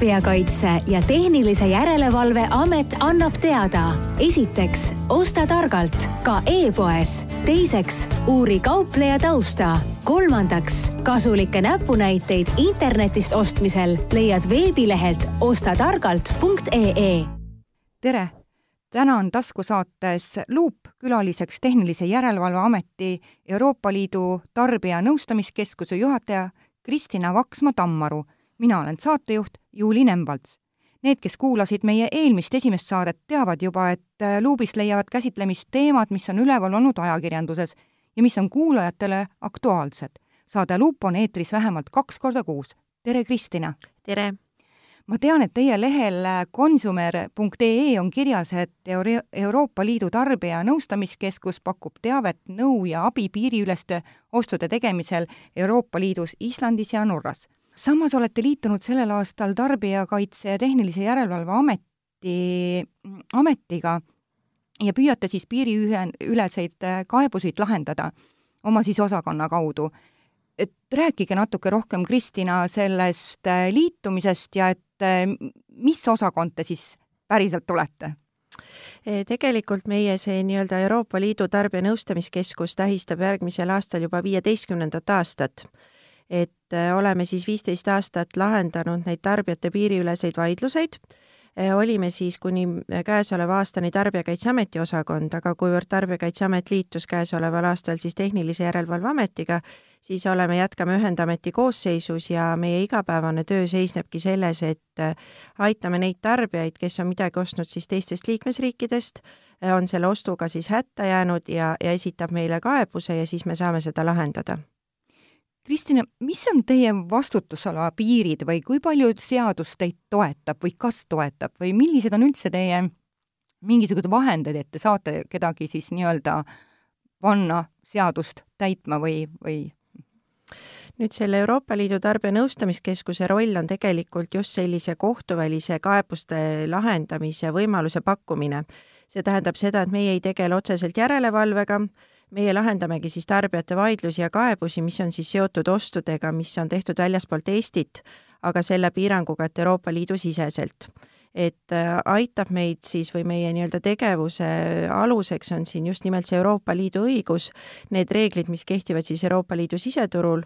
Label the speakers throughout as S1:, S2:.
S1: tarbijakaitse ja Tehnilise Järelevalve Amet annab teada. esiteks, osta targalt ka e-poes. teiseks, uuri kaupleja tausta. kolmandaks, kasulikke näpunäiteid internetist ostmisel leiad veebilehelt ostatargalt.ee.
S2: tere täna on taskusaates Luup külaliseks Tehnilise Järelevalve Ameti Euroopa Liidu Tarbijanõustamiskeskuse juhataja Kristina Vaksma-Tammaru. Mina olen saatejuht Juuli Nemvalts. Need, kes kuulasid meie eelmist esimest saadet, teavad juba, et Luubis leiavad käsitlemist teemad, mis on üleval olnud ajakirjanduses ja mis on kuulajatele aktuaalsed. saade Luup on eetris vähemalt kaks korda kuus. tere, Kristina!
S3: tere!
S2: ma tean, et teie lehel consumer.ee on kirjas, et Euro Euroopa Liidu Tarbijanõustamiskeskus pakub teavet, nõu ja abi piiriüleste ostude tegemisel Euroopa Liidus, Islandis ja Norras. Samas olete liitunud sellel aastal Tarbijakaitse ja Tehnilise Järelevalve Ameti, ametiga ja püüate siis piiriüleseid kaebusid lahendada oma siis osakonna kaudu et rääkige natuke rohkem, Kristina, sellest liitumisest ja et mis osakond te siis päriselt olete?
S3: Tegelikult meie see nii-öelda Euroopa Liidu Tarbijanõustamiskeskus tähistab järgmisel aastal juba viieteistkümnendat aastat. Et e, oleme siis viisteist aastat lahendanud neid tarbijate piiriüleseid vaidluseid. Eh, olime siis kuni eh, käesoleva aastani Tarbijakaitseameti osakond, aga kuivõrd Tarbijakaitseamet liitus käesoleval aastal siis Tehnilise Järelevalve Ametiga, siis oleme, jätkame ühendameti koosseisus ja meie igapäevane töö seisnebki selles, et aitame neid tarbijaid, kes on midagi ostnud siis teistest liikmesriikidest, on selle ostuga siis hätta jäänud ja, ja esitab meile kaebuse ja siis me saame seda lahendada
S2: Kristina, mis on teie vastutusala piirid või kui palju seadus teid toetab või kas toetab või millised on üldse teie mingisugused vahendid, et te saate kedagi siis nii-öelda panna seadust täitma või, või
S3: nüüd selle Euroopa Liidu Tarbijanõustamiskeskuse roll on tegelikult just sellise kohtuvälise kaebuste lahendamise võimaluse pakkumine. see tähendab seda, et meie ei tegele otseselt järelevalvega, meie lahendamegi siis tarbijate vaidlusi ja kaebusi, mis on siis seotud ostudega, mis on tehtud väljaspoolt Eestit, aga selle piiranguga, et Euroopa Liidu siseselt. et äh, aitab meid siis või meie nii-öelda tegevuse aluseks on siin just nimelt see Euroopa Liidu õigus, need reeglid, mis kehtivad siis Euroopa Liidu siseturul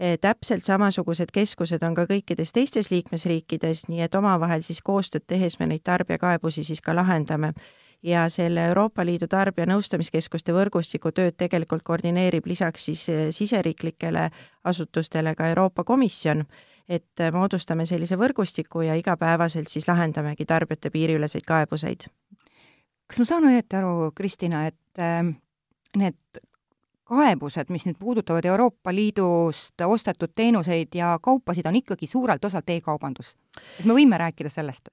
S3: e, täpselt samasugused keskused on ka kõikides teistes liikmesriikides, nii et omavahel siis koostööd tehes me neid tarbijakaebusi siis ka lahendame ja selle Euroopa Liidu tarbijanõustamiskeskuste võrgustiku tööd tegelikult koordineerib lisaks siis eh, siseriiklikele asutustele ka Euroopa Komisjon, et eh, moodustame sellise võrgustiku ja igapäevaselt siis lahendamegi tarbijate piiriüleseid kaebuseid.
S2: kas ma saan õieti aru, Kristina, et äh, need kaebused, mis nüüd puudutavad Euroopa Liidust ostetud teenuseid ja kaupasid, on ikkagi suurelt osalt e-kaubandus. et me võime rääkida sellest?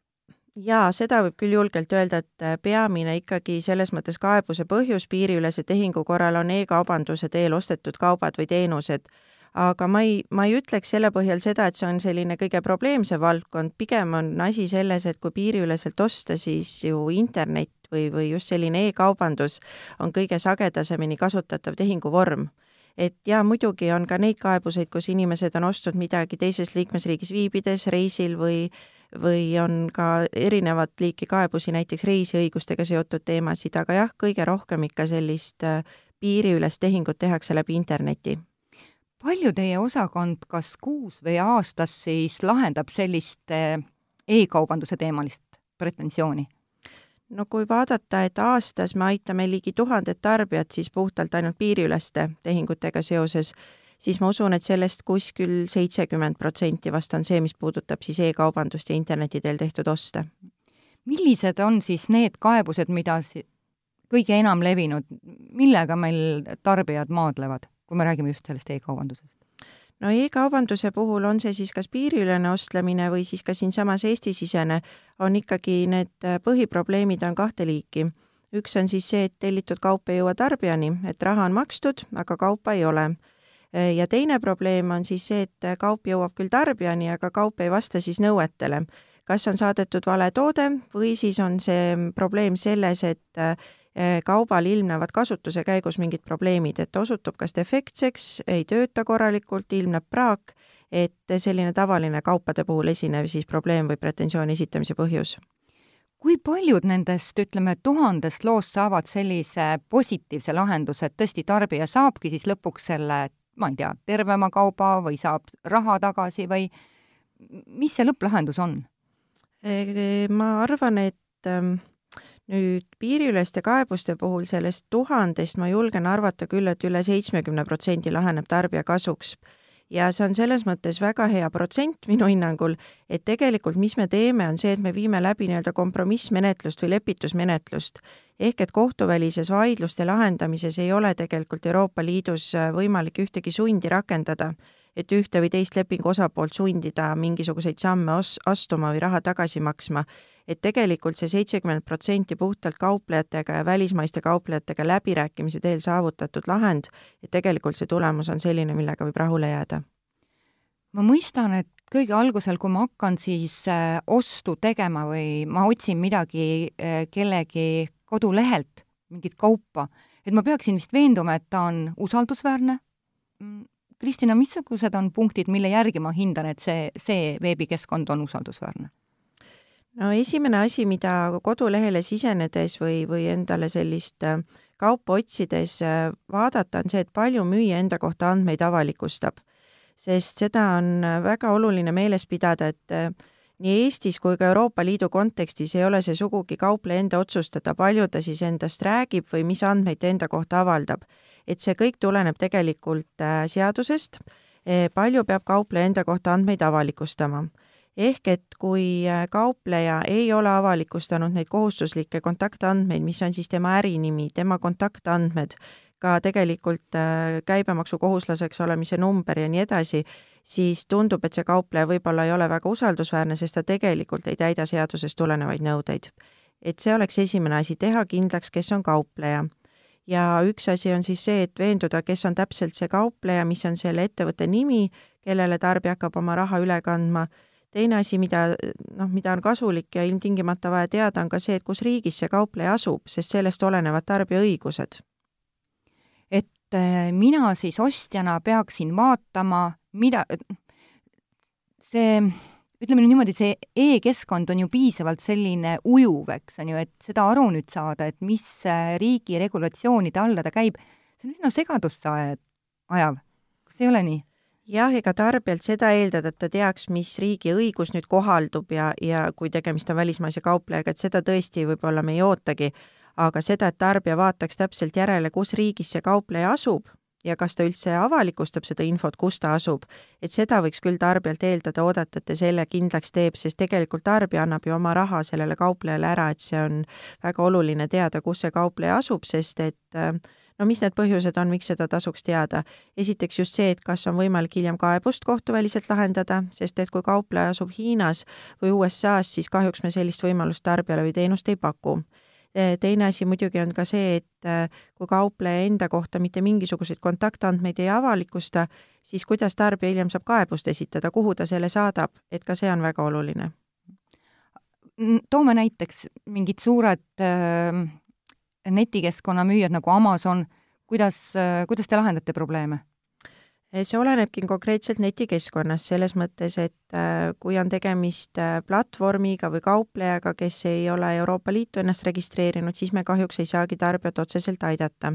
S3: Jaa, seda võib küll julgelt öelda, et äh, peamine ikkagi selles mõttes kaebuse põhjus piiriülese tehingu korral on e-kaubanduse teel ostetud kaubad või teenused. aga ma ei, ma ei ütleks selle põhjal seda, et see on selline kõige probleemsem valdkond, pigem on asi selles, et kui piiriüleselt osta, siis ju internet või, või just selline e-kaubandus on kõige sagedasemini kasutatav tehinguvorm et jaa, muidugi on ka neid kaebuseid, kus inimesed on ostnud midagi teises liikmesriigis viibides, reisil või või on ka erinevat liiki kaebusi, näiteks reisiõigustega seotud teemasid, aga jah, kõige rohkem ikka sellist äh, piiriülest tehingut tehakse läbi interneti.
S2: palju teie osakond kas kuus või aastas siis lahendab sellist äh, e-kaubanduse teemalist pretensiooni?
S3: no kui vaadata, et aastas me aitame ligi tuhandet tarbijat siis puhtalt ainult piiriüleste tehingutega seoses, siis ma usun, et sellest kuskil seitsekümmend protsenti vast on see, mis puudutab siis e-kaubandust ja interneti teel tehtud oste.
S2: millised on siis need kaebused, mida kõige enam levinud, millega meil tarbijad maadlevad, kui me räägime just sellest e-kaubandusest?
S3: no e-kaubanduse puhul on see siis kas piiriülene ostlemine või siis ka siinsamas Eesti-sisene, on ikkagi need põhiprobleemid on kahte liiki. üks on siis see, et tellitud kaup ei jõua tarbijani, et raha on makstud, aga kaupa ei ole Äh, ja teine probleem on siis see, et kaup jõuab küll tarbijani, aga kaup ei vasta siis nõuetele. kas on saadetud vale toode või siis on see probleem selles, et kaubal ilmnevad kasutuse käigus mingid probleemid, et osutub kas defektseks, ei tööta korralikult, ilmneb praak, et selline tavaline kaupade puhul esinev siis probleem või pretensiooni esitamise põhjus
S2: kui paljud nendest, ütleme, tuhandest loost saavad sellise positiivse lahenduse, et tõesti tarbija saabki siis lõpuks selle, ma ei tea, tervema kauba või saab raha tagasi või mis see lõpplahendus on?
S3: ma arvan, et ähm, nüüd piiriüleste kaebuste puhul sellest tuhandest ma julgen arvata küll, et üle seitsmekümne protsendi laheneb tarbija kasuks ja see on selles mõttes väga hea protsent minu hinnangul, et tegelikult mis me teeme, on see, et me viime läbi nii-öelda kompromissmenetlust või lepitusmenetlust. ehk et kohtuvälises vaidluste lahendamises ei ole tegelikult Euroopa Liidus äh, võimalik ühtegi sundi rakendada, et ühte või teist lepingu osapoolt sundida mingisuguseid samme os-, astuma või raha tagasi maksma et tegelikult see seitsekümmend protsenti puhtalt kauplejatega ja välismaiste kauplejatega läbirääkimise teel saavutatud lahend, et tegelikult see tulemus on selline, millega võib rahule jääda.
S2: ma mõistan, et kõige algusel, kui ma hakkan siis äh, ostu tegema või ma otsin midagi äh, kellegi kodulehelt, mingit kaupa, et ma peaksin vist veenduma, et ta on usaldusväärne. Kristina, missugused on punktid, mille järgi ma hindan, et see, see veebikeskkond on usaldusväärne?
S3: no esimene asi, mida kodulehele sisenedes või, või endale sellist äh, kaupa otsides äh, vaadata, on see, et palju müüja enda kohta andmeid avalikustab. sest seda on äh, väga oluline meeles pidada, et nii Eestis kui ka Euroopa Liidu kontekstis ei ole see sugugi kaupleja enda otsustada, palju ta siis endast räägib või mis andmeid ta enda kohta avaldab. Et see kõik tuleneb tegelikult seadusest, palju peab kaupleja enda kohta andmeid avalikustama ehk et kui äh, kaupleja ei ole avalikustanud neid kohustuslikke kontaktandmeid, mis on siis tema ärinimi, tema kontaktandmed, ka tegelikult äh, käibemaksukohuslaseks olemise number ja nii edasi, siis tundub, et see kaupleja võib-olla ei ole väga usaldusväärne, sest ta tegelikult ei täida seadusest tulenevaid nõudeid. et see oleks esimene asi, teha kindlaks, kes on kaupleja. Ja üks asi on siis see, et veenduda, kes on täpselt see kaupleja, mis on selle ettevõtte nimi, kellele tarbija hakkab oma raha üle kandma teine asi, mida noh, mida on kasulik ja ilmtingimata vaja teada, on ka see, et kus riigis see kaupleja asub, sest sellest olenevad tarbija õigused.
S2: et äh, mina siis ostjana peaksin vaatama, mida, see ütleme nüüd niimoodi, see e-keskkond on ju piisavalt selline ujuv, eks on ju, et seda aru nüüd saada, et mis äh, riigi regulatsioonide alla ta käib, see on üsna segadusse ajav. kas ei ole nii?
S3: jah, ega tarbijalt seda eeldada, et ta teaks, mis riigi õigus nüüd kohaldub ja, ja kui tegemist on välismaise kauplejaga, et seda tõesti võib-olla me ei ootagi, aga seda, et tarbija vaataks täpselt järele, kus riigis see kaupleja asub ja kas ta üldse avalikustab seda infot, kus ta asub, et seda võiks küll tarbijalt eeldada, oodata, et ta selle kindlaks teeb, sest tegelikult tarbija annab ju oma raha sellele kauplejale ära, et see on väga oluline teada, kus see kaupleja asub, sest et äh, no mis need põhjused on, miks seda tasuks teada? esiteks just see, et kas on võimalik hiljem kaebust kohtuväliselt lahendada, sest et kui kaupleja asub Hiinas või USA-s, siis kahjuks me sellist võimalust tarbijale või teenust ei paku teine asi muidugi on ka see, et e, kui kaupleja enda kohta mitte mingisuguseid kontaktandmeid ei avalikusta, siis kuidas tarbija hiljem saab kaebust esitada, kuhu ta selle saadab, et ka see on väga oluline.
S2: toome näiteks mingid suured äh, netikeskkonna müüjad nagu Amazon, kuidas, kuidas te lahendate probleeme?
S3: See olenebki konkreetselt netikeskkonnast, selles mõttes, et äh, kui on tegemist äh, platvormiga või kauplejaga, kes ei ole Euroopa Liitu ennast registreerinud, siis me kahjuks ei saagi tarbijat otseselt aidata.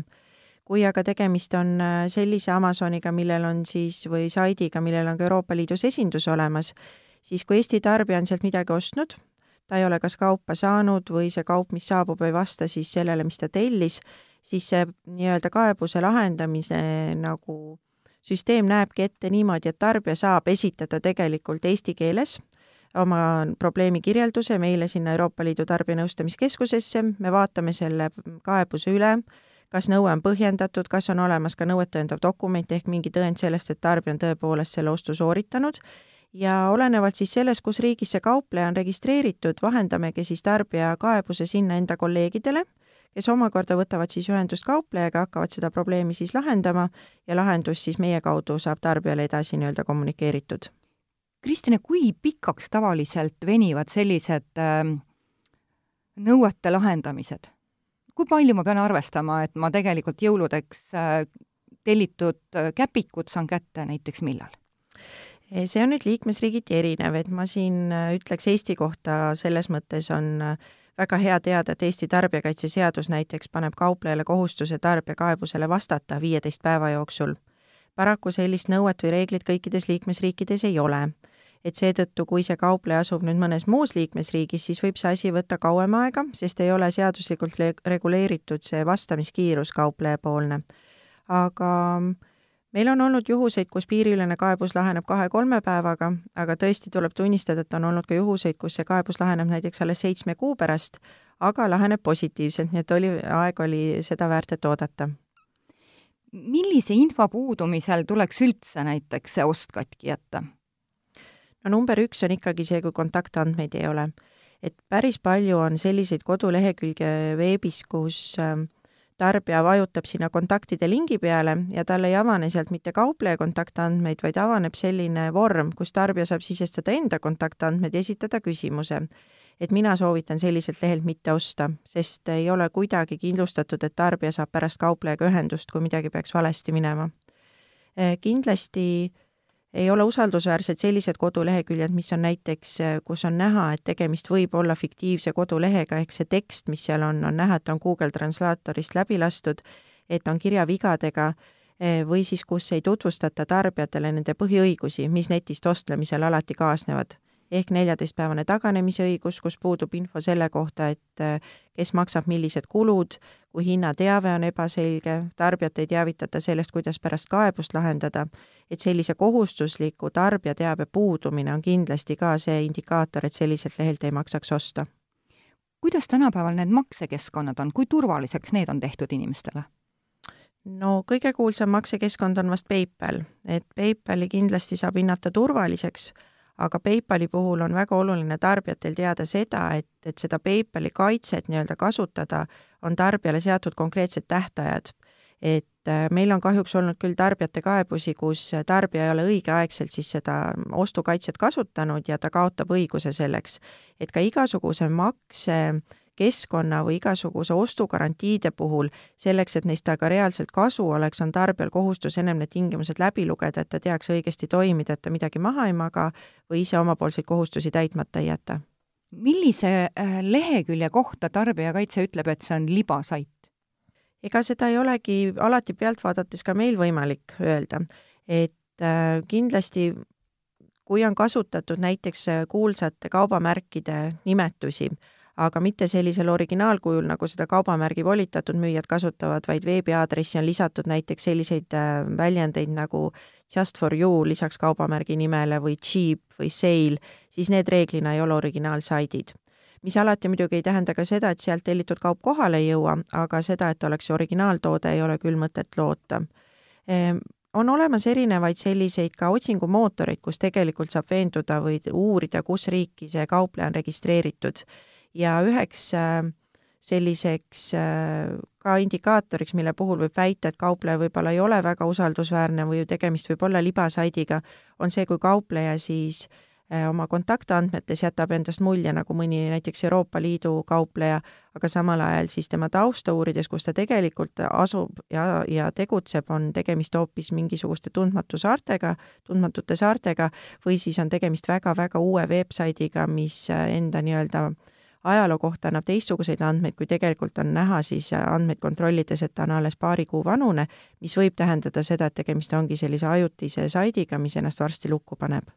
S3: kui aga tegemist on äh, sellise Amazoniga, millel on siis, või saidiga, millel on ka Euroopa Liidus esindus olemas, siis kui Eesti tarbija on sealt midagi ostnud, ta ei ole kas kaupa saanud või see kaup, mis saabub, ei vasta siis sellele, mis ta tellis, siis see nii-öelda kaebuse lahendamise nagu süsteem näebki ette niimoodi, et tarbija saab esitada tegelikult eesti keeles oma probleemi kirjelduse meile sinna Euroopa Liidu Tarbijanõustamiskeskusesse, me vaatame selle kaebuse üle, kas nõue on põhjendatud, kas on olemas ka nõuet tõendav dokument ehk mingi tõend sellest, et tarbija on tõepoolest selle ostu sooritanud. Ja olenevalt siis sellest, kus riigis see kaupleja on registreeritud, vahendamegi siis tarbija kaebuse sinna enda kolleegidele, kes omakorda võtavad siis ühendust kauplejaga, hakkavad seda probleemi siis lahendama ja lahendus siis meie kaudu saab tarbijale edasi nii-öelda kommunikeeritud.
S2: Kristine, kui pikaks tavaliselt venivad sellised äh, nõuete lahendamised? kui palju ma pean arvestama, et ma tegelikult jõuludeks äh, tellitud äh, käpikud saan kätte näiteks millal?
S3: see on nüüd liikmesriigiti erinev, et ma siin ütleks Eesti kohta selles mõttes on väga hea teada, et Eesti tarbijakaitseseadus näiteks paneb kauplejale kohustuse tarbijakaebusele vastata viieteist päeva jooksul. paraku sellist nõuet või reeglit kõikides liikmesriikides ei ole et seetõttu, kui see kaupleja asub nüüd mõnes muus liikmesriigis, siis võib see asi võtta kauem aega, sest ei ole seaduslikult reguleeritud see vastamiskiirus kauplejapoolne. aga meil on olnud juhuseid, kus piiriülene kaebus laheneb kahe-kolme päevaga, aga tõesti tuleb tunnistada, et on olnud ka juhuseid, kus see kaebus laheneb näiteks alles seitsme kuu pärast, aga laheneb positiivselt, nii et oli, aeg oli seda väärt, et oodata.
S2: millise info puudumisel tuleks üldse näiteks see ost katki jätta?
S3: no number üks on ikkagi see, kui kontaktandmeid ei ole. et päris palju on selliseid kodulehekülge veebis, kus ähm, tarbija vajutab sinna kontaktide lingi peale ja tal ei avane sealt mitte kaupleja kontaktandmeid, vaid avaneb selline vorm, kus tarbija saab sisestada enda kontaktandmed ja esitada küsimuse. et mina soovitan selliselt lehelt mitte osta, sest ei ole kuidagi kindlustatud, et tarbija saab pärast kauplejaga ühendust, kui midagi peaks valesti minema. Äh, kindlasti ei ole usaldusväärsed sellised koduleheküljed, mis on näiteks, kus on näha, et tegemist võib olla fiktiivse kodulehega, ehk see tekst, mis seal on, on näha, et on Google Translatorist läbi lastud, et on kirjavigadega, või siis kus ei tutvustata tarbijatele nende põhiõigusi, mis netist ostlemisel alati kaasnevad ehk neljateistpäevane taganemise õigus, kus puudub info selle kohta, et äh, kes maksab millised kulud, kui hinnateave on ebaselge, tarbijat ei teavitata sellest, kuidas pärast kaebust lahendada, et sellise kohustusliku tarbijateabe puudumine on kindlasti ka see indikaator, et selliselt lehelt ei maksaks osta.
S2: kuidas tänapäeval need maksekeskkonnad on, kui turvaliseks need on tehtud inimestele?
S3: no kõige kuulsam maksekeskkond on vast PayPal, et PayPali kindlasti saab hinnata turvaliseks aga PayPali puhul on väga oluline tarbijatel teada seda, et, et seda PayPali kaitset nii-öelda kasutada, on tarbijale seatud konkreetsed tähtajad. et äh, meil on kahjuks olnud küll tarbijate kaebusi, kus tarbija ei ole õigeaegselt siis seda ostukaitset kasutanud ja ta kaotab õiguse selleks. et ka igasuguse makse äh, keskkonna või igasuguse ostugarantiide puhul, selleks, et neist ka reaalselt kasu oleks, on tarbijal kohustus ennem need tingimused läbi lugeda, et ta teaks õigesti toimida, et ta midagi maha ei maga või ise omapoolseid kohustusi täitmata ei jäta.
S2: millise äh, lehekülje kohta Tarbijakaitse ütleb, et see on libasait?
S3: ega seda ei olegi alati pealt vaadates ka meil võimalik öelda, et äh, kindlasti kui on kasutatud näiteks kuulsate kaubamärkide nimetusi, aga mitte sellisel originaalkujul, nagu seda kaubamärgi volitatud müüjad kasutavad, vaid veebiaadressi on lisatud näiteks selliseid äh, väljendeid nagu just for you lisaks kaubamärgi nimele või cheap või sale, siis need reeglina ei ole originaalsaidid. Mis alati muidugi ei tähenda ka seda, et sealt tellitud kaup kohale ei jõua, aga seda, et oleks originaaltoode, ei ole küll mõtet loota. Ehm, on olemas erinevaid selliseid ka otsingumootoreid, kus tegelikult saab veenduda või uurida, kus riiki see kaupleja on registreeritud ja üheks äh, selliseks äh, ka indikaatoriks, mille puhul võib väita, et kaupleja võib-olla ei ole väga usaldusväärne või tegemist võib olla libasaidiga, on see, kui kaupleja siis äh, oma kontaktandmetes jätab endast mulje nagu mõni näiteks Euroopa Liidu kaupleja, aga samal ajal siis tema tausta uurides, kus ta tegelikult asub ja, ja tegutseb, on tegemist hoopis mingisuguste tundmatu saartega, tundmatute saartega, või siis on tegemist väga-väga uue veebsaidiga, mis enda nii-öelda äh, ajaloo kohta annab teistsuguseid andmeid, kui tegelikult on näha siis andmeid kontrollides, et ta on alles paari kuu vanune, mis võib tähendada seda, et tegemist ongi sellise ajutise saidiga, mis ennast varsti lukku paneb.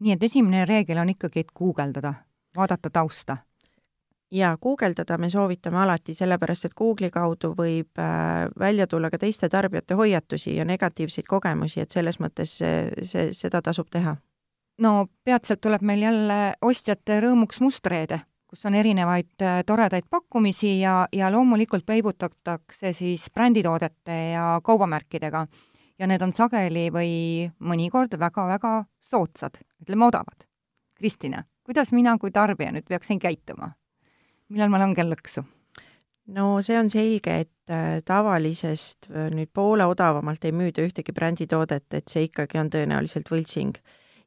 S2: nii et esimene reegel on ikkagi, et guugeldada, vaadata tausta?
S3: jaa, guugeldada me soovitame alati, sellepärast et Google'i kaudu võib äh, välja tulla ka teiste tarbijate hoiatusi ja negatiivseid kogemusi, et selles mõttes see, see, seda tasub teha
S2: no peatselt tuleb meil jälle ostjate rõõmuks mustreede kus on erinevaid äh, toredaid pakkumisi ja, ja loomulikult peibutatakse siis bränditoodete ja kaubamärkidega. ja need on sageli või mõnikord väga-väga soodsad, ütleme odavad. Kristina, kuidas mina kui tarbija nüüd peaksin käituma? millal ma langen lõksu?
S3: no see on selge, et äh, tavalisest äh, nüüd poole odavamalt ei müüda ühtegi bränditoodet, et see ikkagi on tõenäoliselt võltsing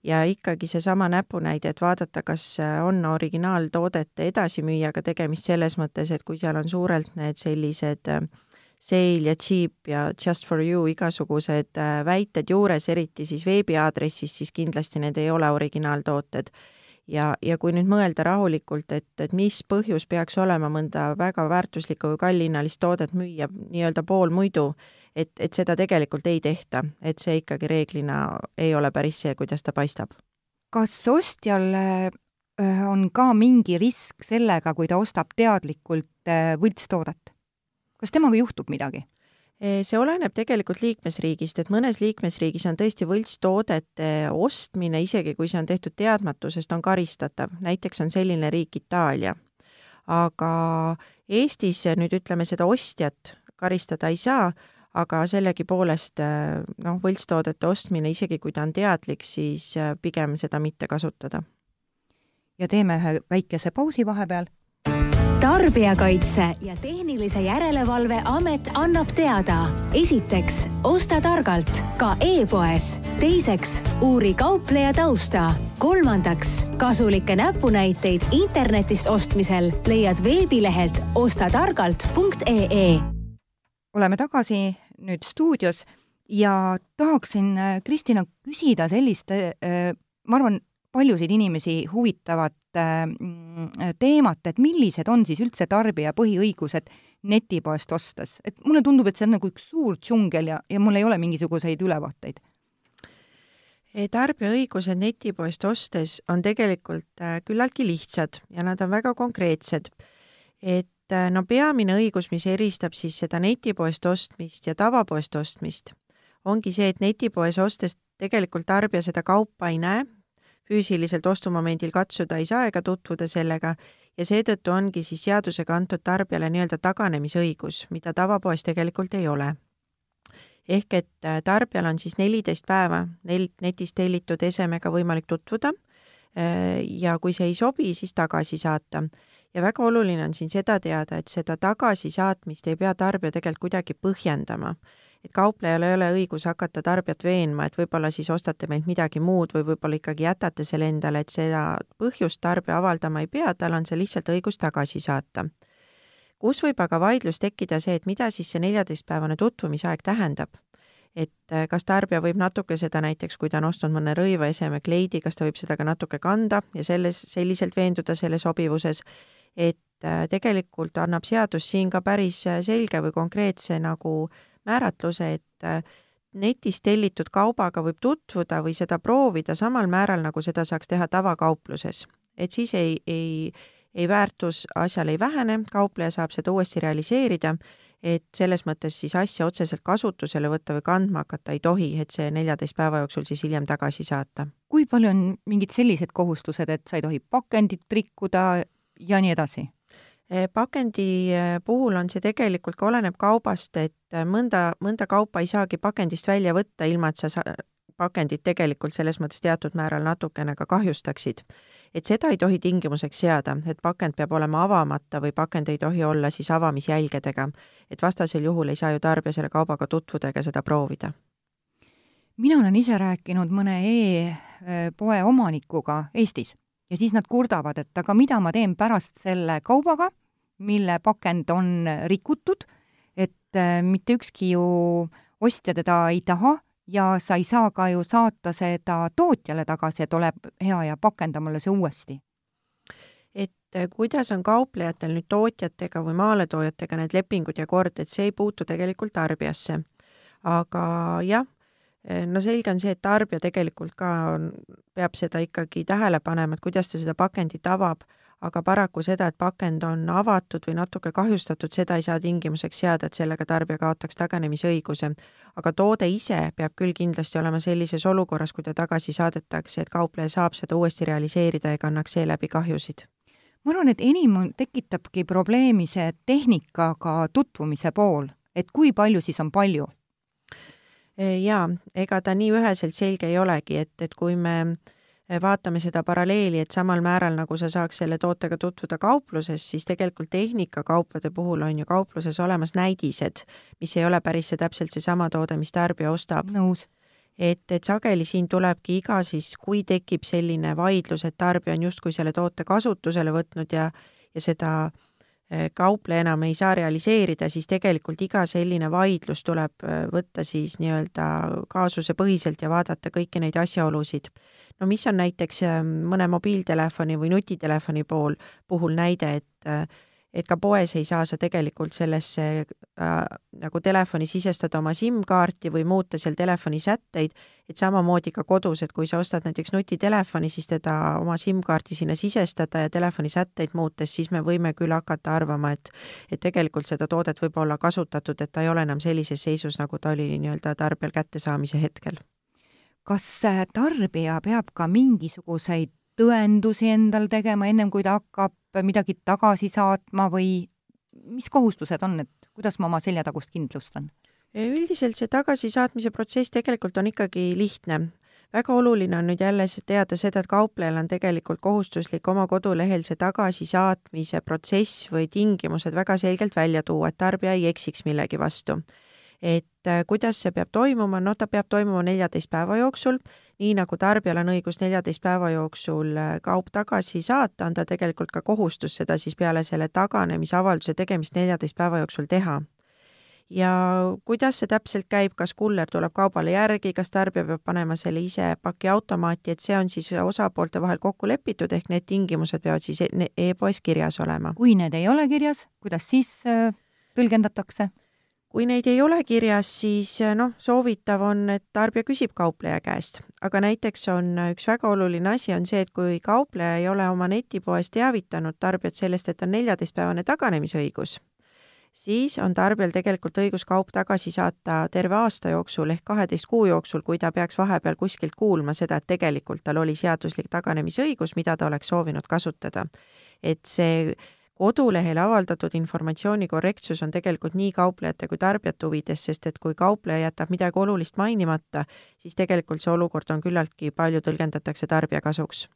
S3: ja ikkagi seesama näpunäide, et vaadata, kas on originaaltoodete edasimüüjaga tegemist selles mõttes, et kui seal on suurelt need sellised äh, sale ja cheap ja just for you igasugused äh, väited juures, eriti siis veebiaadressis, siis kindlasti need ei ole originaaltooted. ja, ja kui nüüd mõelda rahulikult, et, et mis põhjus peaks olema mõnda väga väärtuslikku või kallihinnalist toodet müüa nii-öelda poolmuidu, et, et seda tegelikult ei tehta, et see ikkagi reeglina ei ole päris see, kuidas ta paistab.
S2: kas ostjal äh, on ka mingi risk sellega, kui ta ostab teadlikult äh, võltstoodet? kas temaga juhtub midagi?
S3: see oleneb tegelikult liikmesriigist, et mõnes liikmesriigis on tõesti võltstoodete ostmine, isegi kui see on tehtud teadmatusest, on karistatav. näiteks on selline riik Itaalia. aga Eestis nüüd ütleme, seda ostjat karistada ei saa, aga sellegipoolest noh, võltstoodete ostmine, isegi kui ta on teadlik, siis pigem seda mitte kasutada.
S2: ja teeme ühe väikese pausi vahepeal
S1: tarbijakaitse ja Tehnilise Järelevalve Amet annab teada. esiteks, osta targalt ka e-poes. teiseks, uuri kaupleja tausta. kolmandaks, kasulikke näpunäiteid internetist ostmisel leiad veebilehelt ostatargalt.ee.
S2: oleme tagasi nüüd stuudios ja tahaksin, Kristina, küsida sellist, äh, ma arvan, paljusid inimesi huvitavat äh, teemat, et millised on siis üldse tarbija põhiõigused netipoest ostes, et mulle tundub, et see on nagu üks suur džungel ja, ja mul ei ole mingisuguseid ülevaateid.
S3: tarbija õigused netipoest ostes on tegelikult äh, küllaltki lihtsad ja nad on väga konkreetsed. et äh, no peamine õigus, mis eristab siis seda netipoest ostmist ja tavapoest ostmist, ongi see, et netipoes ostes tegelikult tarbija seda kaupa ei näe füüsiliselt ostumomendil katsuda ei saa ega tutvuda sellega ja seetõttu ongi siis seadusega antud tarbijale nii-öelda taganemisõigus, mida tavapoes tegelikult ei ole. ehk et äh, tarbijal on siis neliteist päeva nel-, netist tellitud esemega võimalik tutvuda äh, ja kui see ei sobi, siis tagasi saata. Ja väga oluline on siin seda teada, et seda tagasisaatmist ei pea tarbija tegelikult kuidagi põhjendama et kauplejal ei ole õigus hakata tarbijat veenma, et võib-olla siis ostate meilt midagi muud või võib-olla ikkagi jätate selle endale, et seda põhjust tarbija avaldama ei pea, tal on see lihtsalt õigus tagasi saata. kus võib aga vaidlus tekkida see, et mida siis see neljateistpäevane tutvumisaeg tähendab? et äh, kas tarbija võib natuke seda näiteks, kui ta on ostnud mõne rõivaeseme kleidi, kas ta võib seda ka natuke kanda ja selles, selliselt veenduda selle sobivuses, et äh, tegelikult annab seadus siin ka päris äh, selge või konkreetse nagu määratluse, et äh, netis tellitud kaubaga võib tutvuda või seda proovida samal määral, nagu seda saaks teha tavakaupluses. et siis ei, ei, ei väärtus asjal ei vähene, kaupleja saab seda uuesti realiseerida, et selles mõttes siis asja otseselt kasutusele võtta või kandma hakata ei tohi, et see neljateist päeva jooksul siis hiljem tagasi saata.
S2: kui palju on mingid sellised kohustused, et sa ei tohi pakendit rikkuda ja nii edasi?
S3: Eh, pakendi eh, puhul on see tegelikult ka oleneb kaubast, et eh, mõnda, mõnda kaupa ei saagi pakendist välja võtta, ilma et sa sa pakendit tegelikult selles mõttes teatud määral natukene ka kahjustaksid. et seda ei tohi tingimuseks seada, et pakend peab olema avamata või pakend ei tohi olla siis avamisjälgedega. et vastasel juhul ei saa ju tarbija selle kaubaga tutvuda ega seda proovida.
S2: mina olen ise rääkinud mõne e-poe omanikuga Eestis ja siis nad kurdavad, et aga mida ma teen pärast selle kaubaga mille pakend on rikutud, et äh, mitte ükski ju ostja teda ei taha ja sa ei saa ka ju saata seda tootjale tagasi, et ole hea ja pakenda mulle see uuesti.
S3: et äh, kuidas on kauplejatel nüüd tootjatega või maaletoojatega need lepingud ja kord, et see ei puutu tegelikult tarbijasse. aga jah, no selge on see, et tarbija tegelikult ka on, peab seda ikkagi tähele panema, et kuidas ta seda pakendit avab aga paraku seda, et pakend on avatud või natuke kahjustatud, seda ei saa tingimuseks seada, et sellega tarbija kaotaks taganemisõiguse. aga toode ise peab küll kindlasti olema sellises olukorras, kui ta tagasi saadetakse, et kaupleja saab seda uuesti realiseerida ega annaks seeläbi kahjusid
S2: ma arvan, et enim tekitabki probleemi see tehnikaga tutvumise pool, et kui palju siis on palju?
S3: Jaa, ega ta nii üheselt selge ei olegi, et, et kui me äh, vaatame seda paralleeli, et samal määral, nagu sa saaks selle tootega tutvuda kaupluses, siis tegelikult tehnikakaupade puhul on ju kaupluses olemas näidised, mis ei ole päris see täpselt seesama toode, mis tarbija ostab.
S2: nõus
S3: et, et sageli siin tulebki iga siis, kui tekib selline vaidlus, et tarbija on justkui selle toote kasutusele võtnud ja, ja seda eh, kaupleja enam ei saa realiseerida, siis tegelikult iga selline vaidlus tuleb eh, võtta siis nii-öelda kaasusepõhiselt ja vaadata kõiki neid asjaolusid. no mis on näiteks eh, mõne mobiiltelefoni või nutitelefoni pool, puhul näide, et et ka poes ei saa sa tegelikult sellesse äh, nagu telefoni sisestada oma SIM-kaarti või muuta seal telefoni sätteid, et samamoodi ka kodus, et kui sa ostad näiteks nutitelefoni, siis teda oma SIM-kaarti sinna sisestada ja telefoni sätteid muutes, siis me võime küll hakata arvama, et et tegelikult seda toodet võib olla kasutatud, et ta ei ole enam sellises seisus, nagu ta oli nii-öelda tarbijal kättesaamise hetkel.
S2: kas äh, tarbija peab ka mingisuguseid tõendusi endal tegema, ennem kui ta hakkab midagi tagasi saatma või mis kohustused on, et kuidas ma oma seljatagust kindlustan?
S3: üldiselt see tagasisaatmise protsess tegelikult on ikkagi lihtne. väga oluline on nüüd jälle teada seda, et kauplejal on tegelikult kohustuslik oma kodulehel see tagasisaatmise protsess või tingimused väga selgelt välja tuua, et tarbija ei eksiks millegi vastu et äh, kuidas see peab toimuma, no ta peab toimuma neljateist päeva jooksul, nii nagu tarbijal on õigus neljateist päeva jooksul äh, kaup tagasi saata, on ta tegelikult ka kohustus seda siis peale selle taganemisavalduse tegemist neljateist päeva jooksul teha ja kuidas see täpselt käib, kas kuller tuleb kaubale järgi, kas tarbija peab panema selle ise pakiautomaati, et see on siis osapoolte vahel kokku lepitud, ehk need tingimused peavad siis e-, e-poes kirjas olema.
S2: kui need ei ole kirjas, kuidas siis äh, tõlgendatakse?
S3: Kui neid ei ole kirjas, siis eh, noh, soovitav on, et tarbija küsib kaupleja käest, aga näiteks on üks väga oluline asi, on see, et kui kaupleja ei ole oma netipoes teavitanud tarbijat sellest, et on neljateistpäevane taganemisõigus, siis on tarbijal tegelikult õigus kaup tagasi saata terve aasta jooksul ehk kaheteist kuu jooksul, kui ta peaks vahepeal kuskilt kuulma seda, et tegelikult tal oli seaduslik taganemisõigus, mida ta oleks soovinud kasutada. et see kodulehel avaldatud informatsiooni korrektsus on tegelikult nii kauplejate kui tarbijate huvides, sest et kui kaupleja jätab midagi olulist mainimata, siis tegelikult see olukord on küllaltki palju tõlgendatakse tarbija kasuks.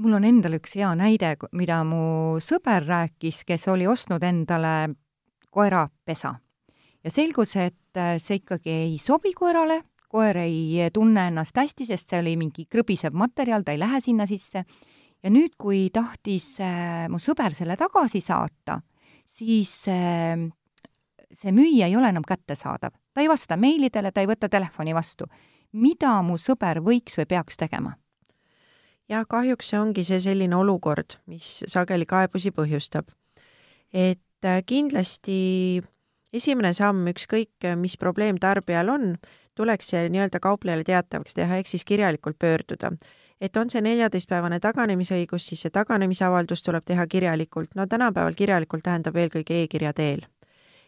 S2: mul on endal üks hea näide, mida mu sõber rääkis, kes oli ostnud endale koerapesa ja selgus, et see ikkagi ei sobi koerale, koer ei tunne ennast hästi, sest see oli mingi krõbisev materjal, ta ei lähe sinna sisse ja nüüd, kui tahtis äh, mu sõber selle tagasi saata, siis äh, see müüja ei ole enam kättesaadav. ta ei vasta meilidele, ta ei võta telefoni vastu. mida mu sõber võiks või peaks tegema?
S3: jah, kahjuks see ongi see selline olukord, mis sageli kaebusi põhjustab. et äh, kindlasti esimene samm, ükskõik mis probleem tarbijal on, tuleks see nii-öelda kauplejale teatavaks teha, ehk siis kirjalikult pöörduda et on see neljateistpäevane taganemisõigus, siis see taganemisavaldus tuleb teha kirjalikult. no tänapäeval kirjalikult tähendab eelkõige e-kirja teel.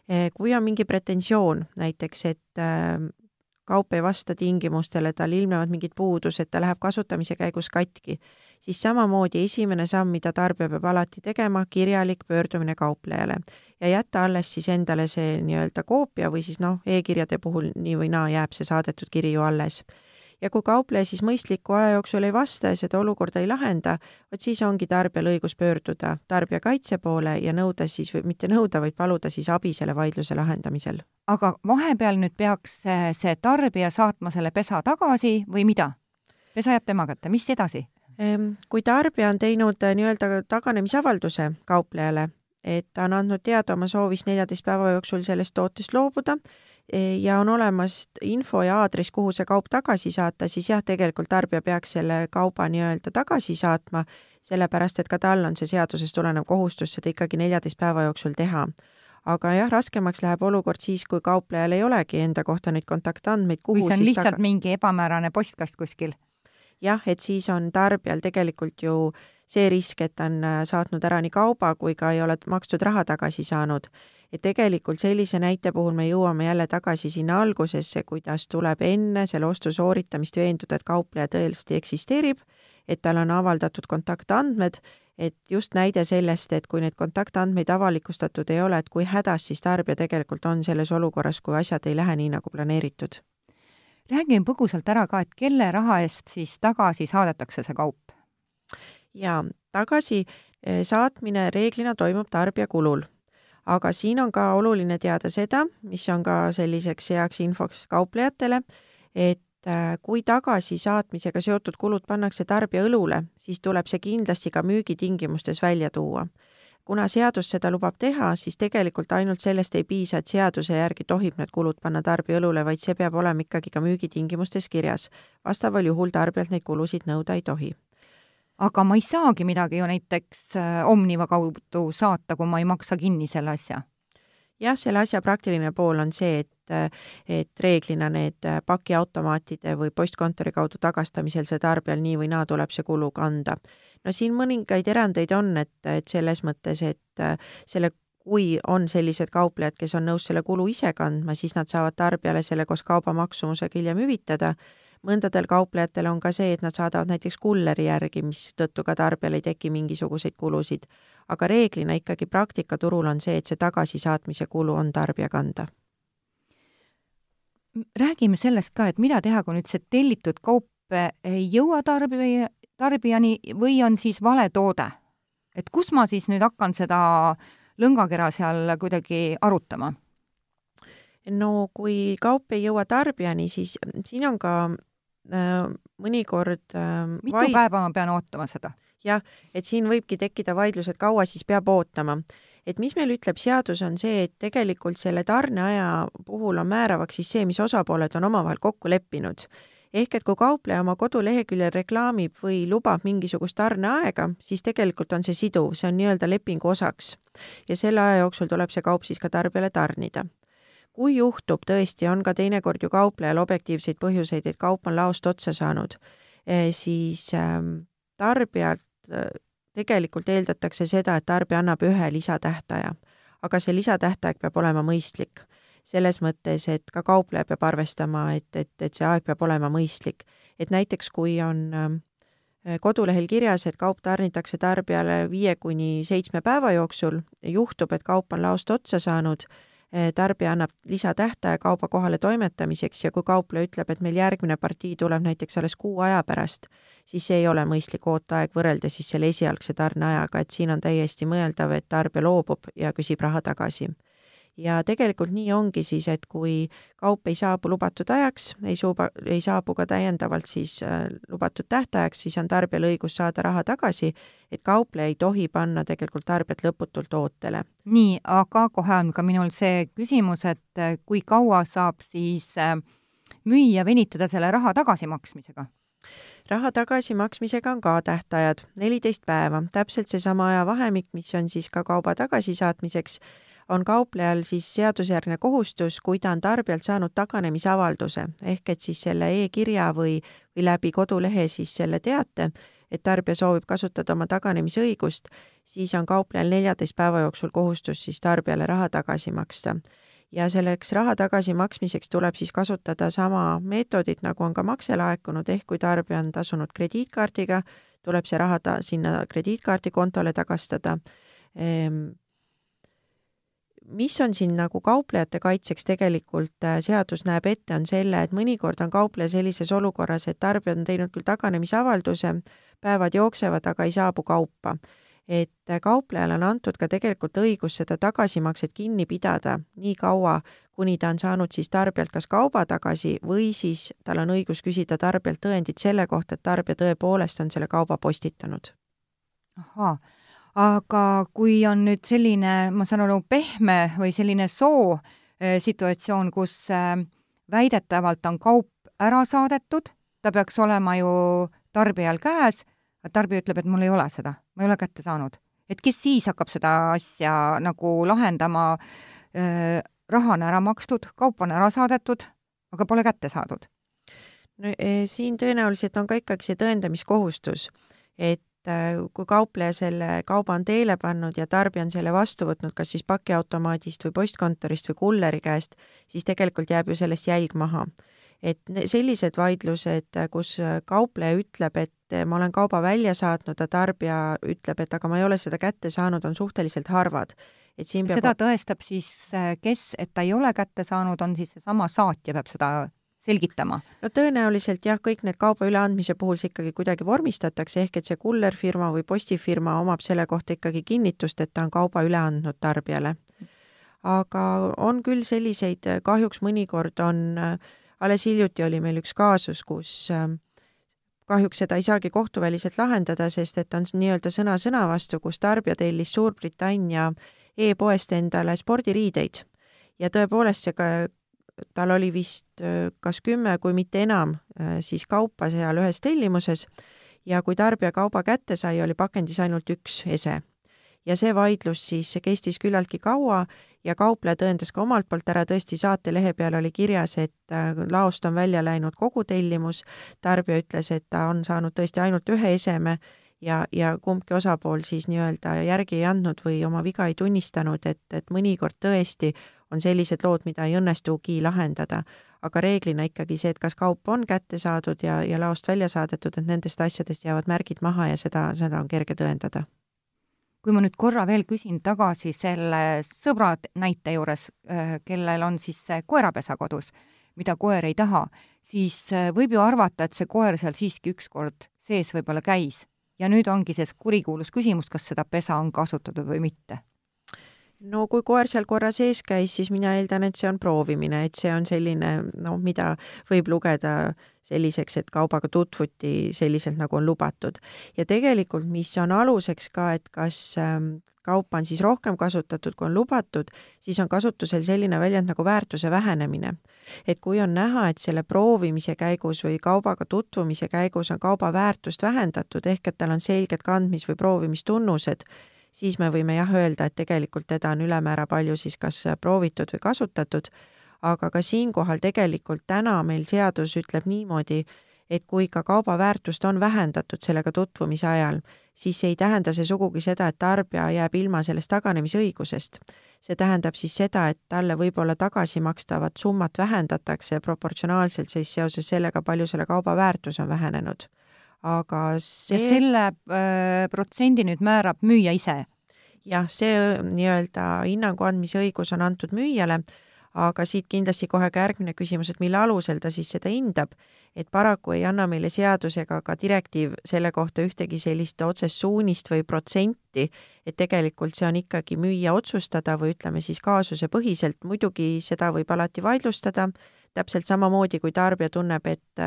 S3: Eh, kui on mingi pretensioon näiteks, et äh, kaup ei vasta tingimustele, tal ilmnevad mingid puudused, ta läheb kasutamise käigus katki, siis samamoodi esimene samm, mida tarbija peab alati tegema, kirjalik pöördumine kauplejale ja jätta alles siis endale see nii-öelda koopia või siis noh e, e-kirjade puhul nii või naa jääb see saadetud kiri ju alles ja kui kaupleja siis mõistliku aja jooksul ei vasta ja seda olukorda ei lahenda, vot siis ongi tarbijal õigus pöörduda tarbijakaitse poole ja nõuda siis või mitte nõuda, vaid paluda siis abi selle vaidluse lahendamisel.
S2: aga vahepeal nüüd peaks see tarbija saatma selle pesa tagasi või mida? pesa jääb tema kätte, mis edasi?
S3: Ehm, kui tarbija on teinud äh, nii-öelda taganemisavalduse kauplejale, et ta on andnud teada oma soovist neljateist päeva jooksul sellest tootest loobuda, ja on olemas info ja aadress, kuhu see kaup tagasi saata, siis jah, tegelikult tarbija peaks selle kauba nii-öelda tagasi saatma, sellepärast et ka tal on see seadusest tulenev kohustus seda ikkagi neljateist päeva jooksul teha. aga jah, raskemaks läheb olukord siis, kui kauplejal ei olegi enda kohta neid kontaktandmeid, kuhu
S2: on lihtsalt taga... mingi ebamäärane postkast kuskil?
S3: jah, et siis on tarbijal tegelikult ju see risk, et ta on saatnud ära nii kauba kui ka ei ole makstud raha tagasi saanud et tegelikult sellise näite puhul me jõuame jälle tagasi sinna algusesse, kuidas tuleb enne selle ostu sooritamist veenduda, et kaupleja tõeliselt eksisteerib, et tal on avaldatud kontaktandmed, et just näide sellest, et kui neid kontaktandmeid avalikustatud ei ole, et kui hädas siis tarbija tegelikult on selles olukorras, kui asjad ei lähe nii, nagu planeeritud.
S2: räägime põgusalt ära ka, et kelle raha eest siis tagasi saadetakse see kaup?
S3: jaa, tagasi eh, saatmine reeglina toimub tarbija kulul aga siin on ka oluline teada seda, mis on ka selliseks heaks infoks kauplejatele, et äh, kui tagasisaatmisega seotud kulud pannakse tarbija õlule, siis tuleb see kindlasti ka müügitingimustes välja tuua kuna seadus seda lubab teha, siis tegelikult ainult sellest ei piisa, et seaduse järgi tohib need kulud panna tarbija õlule, vaid see peab olema ikkagi ka müügitingimustes kirjas. vastaval juhul tarbijalt neid kulusid nõuda ei tohi
S2: aga ma ei saagi midagi ju näiteks äh, Omniva kaudu saata, kui ma ei maksa kinni selle asja.
S3: jah, selle asja praktiline pool on see, et, et reeglina need pakiautomaatide või postkontori kaudu tagastamisel see tarbijal nii või naa tuleb see kulu kanda. no siin mõningaid erandeid on, et, et selles mõttes, et selle kui on sellised kauplejad, kes on nõus selle kulu ise kandma, siis nad saavad tarbijale selle koos kauba maksumusega hiljem hüvitada mõndadel kauplejatel on ka see, et nad saadavad näiteks kulleri järgi, mistõttu ka tarbijal ei teki mingisuguseid kulusid. aga reeglina ikkagi praktika turul on see, et see tagasisaatmise kulu on tarbija kanda.
S2: räägime sellest ka, et mida teha, kui nüüd see tellitud kaup ei jõua tarbija, tarbijani või on siis vale toode? et kus ma siis nüüd hakkan seda lõngakera seal kuidagi arutama?
S3: no kui kaup ei jõua tarbijani, siis siin on ka mõnikord
S2: äh, mitu vaid... päeva ma pean ootama seda?
S3: jah, et siin võibki tekkida vaidlus, et kaua siis peab ootama. et mis meil ütleb seadus, on see, et tegelikult selle tarneaja puhul on määravaks siis see, mis osapooled on omavahel kokku leppinud. ehk et kui kaupleja oma koduleheküljel reklaamib või lubab mingisugust tarneaega, siis tegelikult on see siduv, see on nii-öelda lepingu osaks. ja selle aja jooksul tuleb see kaup siis ka tarbijale tarnida kui juhtub tõesti, on ka teinekord ju kauplejal objektiivseid põhjuseid, et kaup on laost otsa saanud, eh, siis ähm, tarbijalt äh, tegelikult eeldatakse seda, et tarbija annab ühe lisatähtaja. aga see lisatähtaeg peab olema mõistlik. selles mõttes, et ka kaupleja peab arvestama, et, et, et see aeg peab olema mõistlik. et näiteks, kui on ähm, kodulehel kirjas, et kaup tarnitakse tarbijale viie kuni seitsme päeva jooksul, juhtub, et kaup on laost otsa saanud tarbija annab lisatähtaja kauba kohale toimetamiseks ja kui kaupleja ütleb, et meil järgmine partii tuleb näiteks alles kuu aja pärast, siis ei ole mõistlik ooteaeg võrreldes siis selle esialgse tarneajaga, et siin on täiesti mõeldav, et tarbija loobub ja küsib raha tagasi ja tegelikult nii ongi siis, et kui kaup ei saabu lubatud ajaks, ei suuba, ei saabu ka täiendavalt siis äh, lubatud tähtajaks, siis on tarbijal õigus saada raha tagasi, et kaupleja ei tohi panna tegelikult tarbijat lõputult ootele.
S2: nii, aga kohe on ka minul see küsimus, et äh, kui kaua saab siis äh, müüja venitada selle raha tagasimaksmisega?
S3: raha tagasimaksmisega on ka tähtajad, neliteist päeva, täpselt seesama ajavahemik, mis on siis ka kauba tagasisaatmiseks on kauplejal siis seadusjärgne kohustus, kui ta on tarbijalt saanud taganemisavalduse, ehk et siis selle e-kirja või, või läbi kodulehe siis selle teate, et tarbija soovib kasutada oma taganemisõigust, siis on kauplejal neljateist päeva jooksul kohustus siis tarbijale raha tagasi maksta. ja selleks raha tagasimaksmiseks tuleb siis kasutada sama meetodit, nagu on ka makse laekunud, ehk kui tarbija on tasunud krediitkaardiga, tuleb see raha ta sinna krediitkaardikontole tagastada. Ehm, mis on siin nagu kauplejate kaitseks tegelikult äh, seadus näeb ette, on selle, et mõnikord on kaupleja sellises olukorras, et tarbija on teinud küll taganemisavalduse, päevad jooksevad, aga ei saabu kaupa. et äh, kauplejale on antud ka tegelikult õigus seda tagasimakset kinni pidada nii kaua, kuni ta on saanud siis tarbijalt kas kauba tagasi või siis tal on õigus küsida tarbijalt tõendit selle kohta, et tarbija tõepoolest on selle kauba postitanud.
S2: ahhaa aga kui on nüüd selline, ma saan aru, pehme või selline soo äh, situatsioon, kus äh, väidetavalt on kaup ära saadetud, ta peaks olema ju tarbijal käes, tarbija ütleb, et mul ei ole seda, ma ei ole kätte saanud. et kes siis hakkab seda asja nagu lahendama, äh, raha on ära makstud, kaup on ära saadetud, aga pole kätte saadud?
S3: no siin tõenäoliselt on ka ikkagi see tõendamiskohustus, et kui kaupleja selle kauba on teele pannud ja tarbija on selle vastu võtnud, kas siis pakiautomaadist või postkontorist või kulleri käest, siis tegelikult jääb ju sellest jälg maha. et sellised vaidlused, kus kaupleja ütleb, et ma olen kauba välja saatnud ja tarbija ütleb, et aga ma ei ole seda kätte saanud, on suhteliselt harvad
S2: et siin peab seda tõestab siis kes, et ta ei ole kätte saanud, on siis seesama saatja peab seda selgitama?
S3: no tõenäoliselt jah, kõik need kauba üleandmise puhul see ikkagi kuidagi vormistatakse, ehk et see kullerfirma või postifirma omab selle kohta ikkagi kinnitust, et ta on kauba üle andnud tarbijale. aga on küll selliseid, kahjuks mõnikord on alles hiljuti oli meil üks kaasus, kus kahjuks seda ei saagi kohtuväliselt lahendada, sest et on nii-öelda sõna sõna vastu, kus tarbija tellis Suurbritannia e-poest endale spordiriideid ja tõepoolest see tal oli vist kas kümme, kui mitte enam, siis kaupa seal ühes tellimuses ja kui tarbija kauba kätte sai, oli pakendis ainult üks ese. ja see vaidlus siis kestis küllaltki kaua ja kaupleja tõendas ka omalt poolt ära, tõesti saatelehe peal oli kirjas, et äh, laost on välja läinud kogu tellimus, tarbija ütles, et ta on saanud tõesti ainult ühe eseme ja, ja kumbki osapool siis nii-öelda järgi ei andnud või oma viga ei tunnistanud, et, et mõnikord tõesti on sellised lood, mida ei õnnestugi lahendada. aga reeglina ikkagi see, et kas kaup on kätte saadud ja, ja laost välja saadetud, et nendest asjadest jäävad märgid maha ja seda, seda on kerge tõendada
S2: kui ma nüüd korra veel küsin tagasi selle sõbra näite juures, äh, kellel on siis see koerapesa kodus, mida koer ei taha, siis äh, võib ju arvata, et see koer seal siiski ükskord sees võib-olla käis. Ja nüüd ongi see kurikuulus küsimus, kas seda pesa on kasutatud või mitte
S3: no kui koer seal korra sees käis, siis mina eeldan, et see on proovimine, et see on selline noh, mida võib lugeda selliseks, et kaubaga tutvuti selliselt, nagu on lubatud. ja tegelikult, mis on aluseks ka, et kas ähm, kaupa on siis rohkem kasutatud, kui on lubatud, siis on kasutusel selline väljend nagu väärtuse vähenemine. et kui on näha, et selle proovimise käigus või kaubaga tutvumise käigus on kauba väärtust vähendatud, ehk et tal on selged kandmis- või proovimistunnused, siis me võime jah öelda, et tegelikult teda on ülemäära palju siis kas proovitud või kasutatud, aga ka siinkohal tegelikult täna meil seadus ütleb niimoodi, et kui ka kauba väärtust on vähendatud sellega tutvumise ajal, siis ei tähenda see sugugi seda, et tarbija jääb ilma sellest taganemisõigusest. see tähendab siis seda, et talle võib-olla tagasimakstavat summat vähendatakse proportsionaalselt siis seoses sellega, palju selle kauba väärtus on vähenenud aga see
S2: ja selle äh, protsendi nüüd määrab müüja ise?
S3: jah, see nii-öelda hinnangu andmise õigus on antud müüjale, aga siit kindlasti kohe ka järgmine küsimus, et mille alusel ta siis seda hindab. et paraku ei anna meile seadus ega ka direktiiv selle kohta ühtegi sellist otsest suunist või protsenti, et tegelikult see on ikkagi müüja otsustada või ütleme siis kaasusepõhiselt, muidugi seda võib alati vaidlustada täpselt samamoodi, kui tarbija tunneb, et,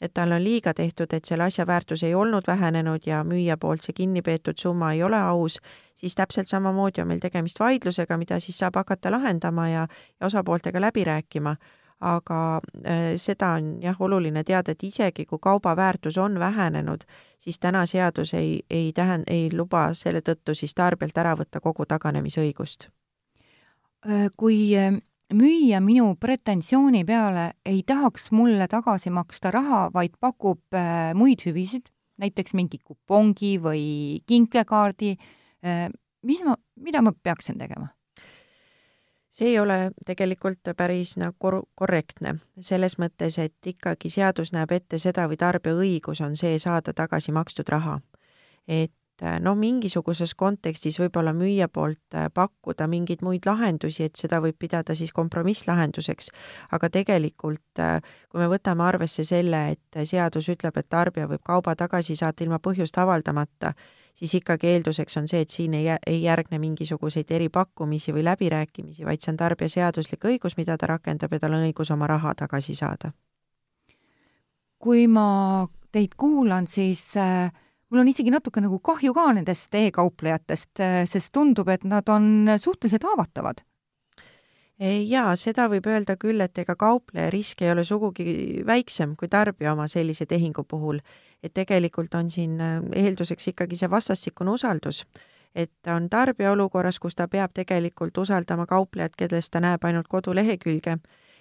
S3: et talle on liiga tehtud, et selle asja väärtus ei olnud vähenenud ja müüja poolt see kinni peetud summa ei ole aus, siis täpselt samamoodi on meil tegemist vaidlusega, mida siis saab hakata lahendama ja, ja osapooltega läbi rääkima aga äh, seda on jah, oluline teada, et isegi kui kauba väärtus on vähenenud, siis täna seadus ei, ei tähend-, ei luba selle tõttu siis tarbijalt ära võtta kogu taganemisõigust.
S2: Äh, kui äh, müüja minu pretensiooni peale ei tahaks mulle tagasi maksta raha, vaid pakub äh, muid hüvisid, näiteks mingi kupongi või kinkekaardi äh,, mis ma, mida ma peaksin tegema?
S3: see ei ole tegelikult päris nagu kor-, korrektne, selles mõttes, et ikkagi seadus näeb ette seda või tarbija õigus on see saada tagasi makstud raha. et et noh, mingisuguses kontekstis võib-olla müüja poolt äh, pakkuda mingeid muid lahendusi, et seda võib pidada siis kompromisslahenduseks, aga tegelikult äh, kui me võtame arvesse selle, et seadus ütleb, et tarbija võib kauba tagasi saata ilma põhjust avaldamata, siis ikkagi eelduseks on see, et siin ei, ei järgne mingisuguseid eripakkumisi või läbirääkimisi, vaid see on tarbija seaduslik õigus, mida ta rakendab ja tal on õigus oma raha tagasi saada.
S2: kui ma teid kuulan, siis äh mul on isegi natuke nagu kahju ka nendest e-kauplejatest, äh, sest tundub, et nad on suhteliselt haavatavad.
S3: jaa, seda võib öelda küll, et ega kaupleja risk ei ole sugugi väiksem kui tarbija oma sellise tehingu puhul. et tegelikult on siin äh, eelduseks ikkagi see vastastikune usaldus et on tarbija olukorras, kus ta peab tegelikult usaldama kauplejat, kellest ta näeb ainult kodulehekülge,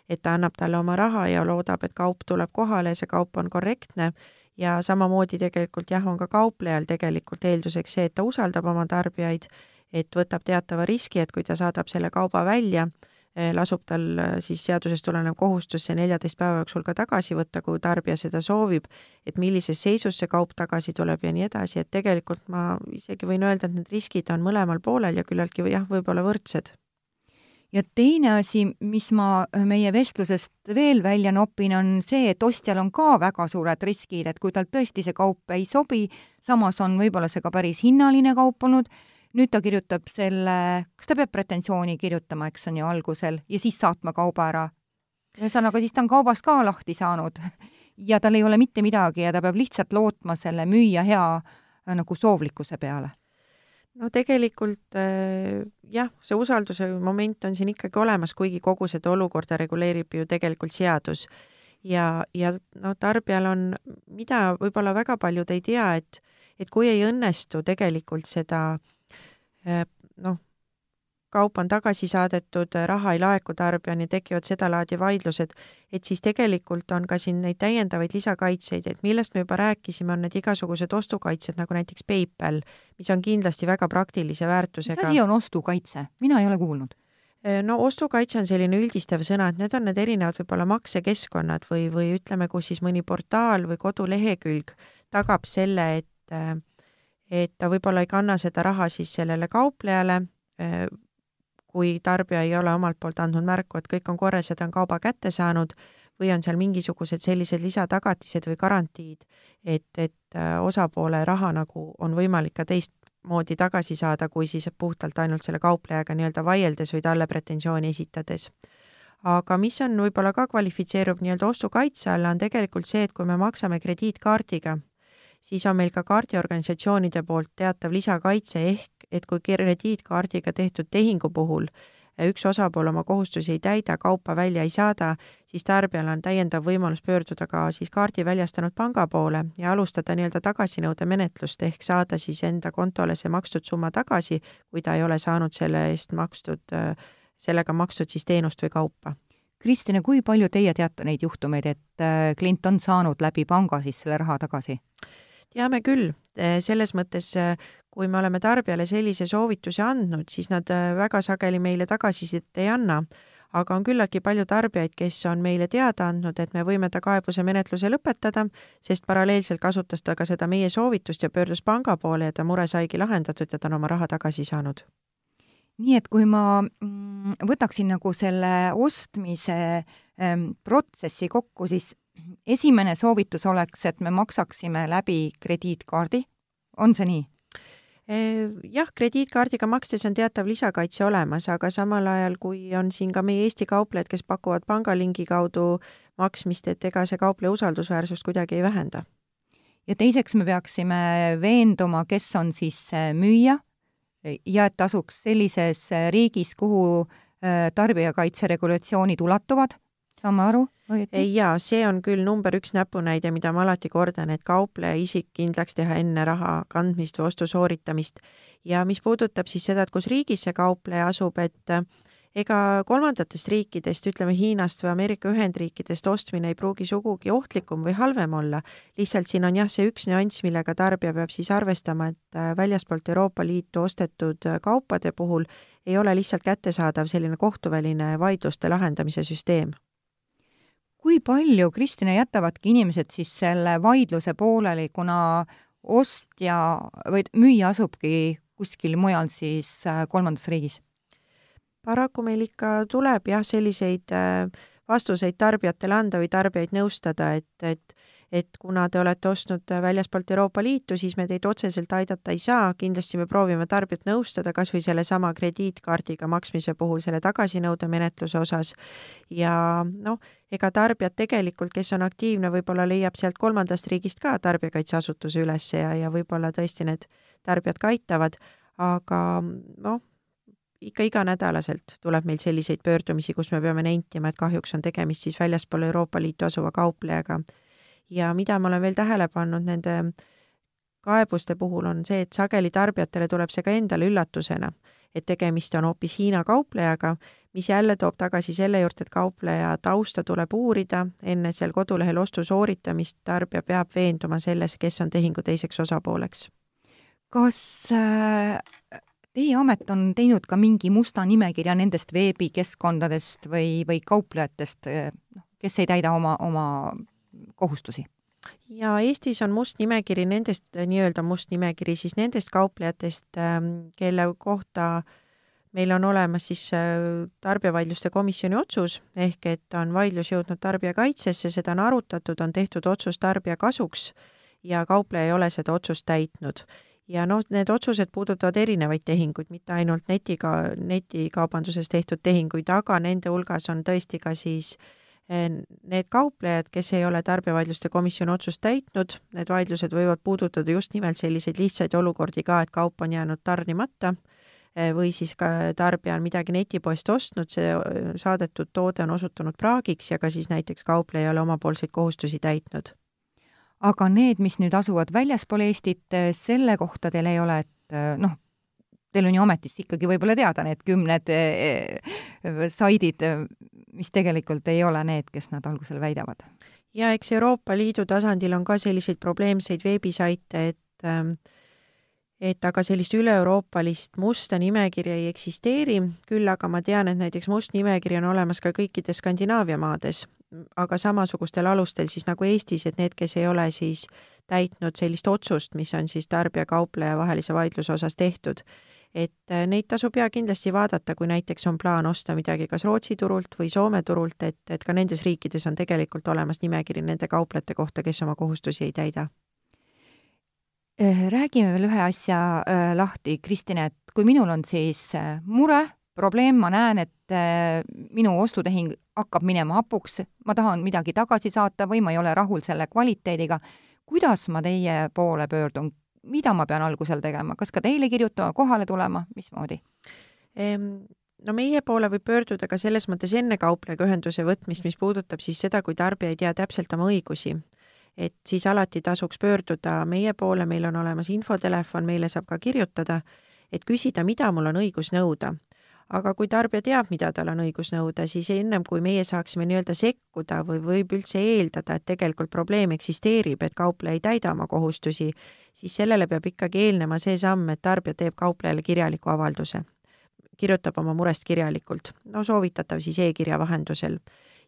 S3: et ta annab talle oma raha ja loodab, et kaup tuleb kohale see kaup on korrektne ja samamoodi tegelikult jah, on ka kauplejal tegelikult eelduseks see, et ta usaldab oma tarbijaid, et võtab teatava riski, et kui ta saadab selle kauba välja, eh, lasub tal eh, siis seadusest tulenev kohustus see neljateist päeva jooksul ka tagasi võtta, kui tarbija seda soovib, et millises seisus see kaup tagasi tuleb ja nii edasi, et tegelikult ma isegi võin öelda, et need riskid on mõlemal poolel ja küllaltki jah, võib-olla võrdsed
S2: ja teine asi, mis ma äh, meie vestlusest veel välja nopin, on see, et ostjal on ka väga suured riskid, et kui tal tõesti see kaup ei sobi, samas on võib-olla see ka päris hinnaline kaup olnud, nüüd ta kirjutab selle, kas ta peab pretensiooni kirjutama, eks on ju, algusel, ja siis saatma kauba ära? ühesõnaga, siis ta on kaubast ka lahti saanud ja tal ei ole mitte midagi ja ta peab lihtsalt lootma selle müüja hea äh, nagu soovlikkuse peale
S3: no tegelikult äh, jah, see usalduse moment on siin ikkagi olemas, kuigi kogu seda olukorda reguleerib ju tegelikult seadus. ja, ja no tarbijal on, mida võib-olla väga paljud ei tea, et, et kui ei õnnestu tegelikult seda äh, noh, kaup on tagasi saadetud, raha ei laeku tarbijani, tekivad sedalaadi vaidlused, et siis tegelikult on ka siin neid täiendavaid lisakaitseid, et millest me juba rääkisime, on need igasugused ostukaitsed, nagu näiteks PayPal, mis on kindlasti väga praktilise väärtusega.
S2: mis asi on ostukaitse? mina ei ole kuulnud
S3: äh, no ostukaitse on selline üldistav sõna, et need on need erinevad võib-olla maksekeskkonnad või, või ütleme, kus siis mõni portaal või kodulehekülg tagab selle, et äh, et ta võib-olla ei kanna seda raha siis sellele kauplejale äh, kui tarbija ei ole omalt poolt andnud märku, et kõik on korras ja ta on kauba kätte saanud, või on seal mingisugused sellised lisatagatised või garantiid, et, et äh, osapoole raha nagu on võimalik ka teistmoodi tagasi saada, kui siis puhtalt ainult selle kauplejaga nii-öelda vaieldes või talle pretensiooni esitades. aga mis on võib-olla ka kvalifitseerub nii-öelda ostukaitse alla, on tegelikult see, et kui me maksame krediitkaardiga, siis on meil ka kaardiorganisatsioonide poolt teatav lisakaitse ehk et kui krediitkaardiga tehtud tehingu puhul üks osapool oma kohustusi ei täida, kaupa välja ei saada, siis tarbijal on täiendav võimalus pöörduda ka siis kaardi väljastanud panga poole ja alustada nii-öelda tagasinõudemenetlust ehk saada siis enda kontole see makstud summa tagasi, kui ta ei ole saanud selle eest makstud, sellega makstud siis teenust või kaupa.
S2: Kristine, kui palju teie teate neid juhtumeid, et äh, klient on saanud läbi panga siis selle raha tagasi?
S3: Teame küll, selles mõttes kui me oleme tarbijale sellise soovituse andnud, siis nad äh, väga sageli meile tagasisidet ei anna. aga on küllaltki palju tarbijaid, kes on meile teada andnud, et me võime ta kaebuse menetluse lõpetada, sest paralleelselt kasutas ta ka seda meie soovitust ja pöördus panga poole ja ta mure saigi lahendatud ja ta on oma raha tagasi saanud
S2: nii et kui ma mm, võtaksin nagu selle ostmise ähm, protsessi kokku, siis esimene soovitus oleks, et me maksaksime läbi krediitkaardi, on see nii?
S3: jah, krediitkaardiga makstes on teatav lisakaitse olemas, aga samal ajal, kui on siin ka meie Eesti kauplejad, kes pakuvad pangalingi kaudu maksmist, et ega see kaupleja usaldusväärsust kuidagi ei vähenda.
S2: ja teiseks me peaksime veenduma, kes on siis müüja ja et asuks sellises riigis, kuhu tarbijakaitse regulatsioonid ulatuvad, saame aru?
S3: Jaa, see on küll number üks näpunäide, mida ma alati kordan, et kaupleja isik kindlaks teha enne raha kandmist või ostu sooritamist. ja mis puudutab siis seda, et kus riigis see kaupleja asub, et ega kolmandatest riikidest, ütleme Hiinast või Ameerika Ühendriikidest ostmine ei pruugi sugugi ohtlikum või halvem olla. lihtsalt siin on jah, see üks nüanss, millega tarbija peab siis arvestama, et äh, väljaspoolt Euroopa Liitu ostetud äh, kaupade puhul ei ole lihtsalt kättesaadav selline kohtuväline vaidluste lahendamise süsteem
S2: kui palju, Kristina, jätavadki inimesed siis selle vaidluse pooleli, kuna ostja või müüja asubki kuskil mujal siis äh, kolmandas riigis?
S3: paraku meil ikka tuleb jah, selliseid äh, vastuseid tarbijatele anda või tarbijaid nõustada, et, et et kuna te olete ostnud väljaspoolt Euroopa Liitu, siis me teid otseselt aidata ei saa, kindlasti me proovime tarbijat nõustada kas või sellesama krediitkaardiga maksmise puhul selle tagasinõudemenetluse osas. Ja noh, ega tarbijad tegelikult, kes on aktiivne, võib-olla leiab sealt kolmandast riigist ka tarbijakaitseasutuse üles ja, ja võib-olla tõesti need tarbijad ka aitavad, aga noh, ikka iganädalaselt tuleb meil selliseid pöördumisi, kus me peame nentima, et kahjuks on tegemist siis väljaspool Euroopa Liitu asuva kauplejaga ja mida ma olen veel tähele pannud nende kaebuste puhul, on see, et sageli tarbijatele tuleb see ka endale üllatusena, et tegemist on hoopis Hiina kauplejaga, mis jälle toob tagasi selle juurde, et kaupleja tausta tuleb uurida, enne seal kodulehel ostu sooritamist tarbija peab veenduma selles, kes on tehingu teiseks osapooleks.
S2: kas äh, teie amet on teinud ka mingi musta nimekirja nendest veebikeskkondadest või, või kauplejatest, äh, noh, kes ei täida oma, oma kohustusi?
S3: ja Eestis on must nimekiri nendest, nii-öelda must nimekiri siis nendest kauplejatest, ähm, kelle kohta meil on olemas siis äh, tarbijavaidluste komisjoni otsus, ehk et on vaidlus jõudnud tarbijakaitsesse, seda on arutatud, on tehtud otsus tarbija kasuks ja kaupleja ei ole seda otsust täitnud. ja noh, need otsused puudutavad erinevaid tehinguid, mitte ainult netiga, netikaubanduses tehtud tehinguid, aga nende hulgas on tõesti ka siis äh, Need kauplejad, kes ei ole tarbijavaidluste komisjoni otsust täitnud, need vaidlused võivad puudutada just nimelt selliseid lihtsaid olukordi ka, et kaup on jäänud tarnimata või siis ka tarbija on midagi netipoest ostnud, see saadetud toode on osutunud praagiks ja ka siis näiteks kaupleja ei ole omapoolseid kohustusi täitnud.
S2: aga need, mis nüüd asuvad väljaspool Eestit, selle kohta teil ei ole, et noh, teil on ju ametist ikkagi võib-olla teada need kümned saidid, mis tegelikult ei ole need, kes nad algusel väidavad?
S3: ja eks Euroopa Liidu tasandil on ka selliseid probleemseid veebisaite, et ähm, et aga sellist üle-euroopalist musta nimekirja ei eksisteeri, küll aga ma tean, et näiteks must nimekiri on olemas ka kõikides Skandinaavia maades, aga samasugustel alustel siis nagu Eestis, et need, kes ei ole siis täitnud sellist otsust, mis on siis tarbija-kaupleja vahelise vaidluse osas tehtud, et äh, neid tasub ja kindlasti vaadata, kui näiteks on plaan osta midagi kas Rootsi turult või Soome turult, et, et ka nendes riikides on tegelikult olemas nimekiri nende kauplejate kohta, kes oma kohustusi ei täida.
S2: Äh, räägime veel ühe asja äh, lahti, Kristine, et kui minul on siis mure, probleem, ma näen, et minu ostutehing hakkab minema hapuks, ma tahan midagi tagasi saata või ma ei ole rahul selle kvaliteediga, kuidas ma teie poole pöördun, mida ma pean algusel tegema, kas ka teile kirjutama, kohale tulema, mismoodi?
S3: no meie poole võib pöörduda ka selles mõttes enne kauplejaga ühenduse võtmist, mis puudutab siis seda, kui tarbija ei tea täpselt oma õigusi. et siis alati tasuks pöörduda meie poole, meil on olemas infotelefon, meile saab ka kirjutada, et küsida, mida mul on õigus nõuda aga kui tarbija teab, mida tal on õigus nõuda, siis ennem kui meie saaksime nii-öelda sekkuda või võib üldse eeldada, et tegelikult probleem eksisteerib, et kaupleja ei täida oma kohustusi, siis sellele peab ikkagi eelnema see samm, et tarbija teeb kauplejale kirjaliku avalduse. kirjutab oma murest kirjalikult, no soovitatav siis e-kirja vahendusel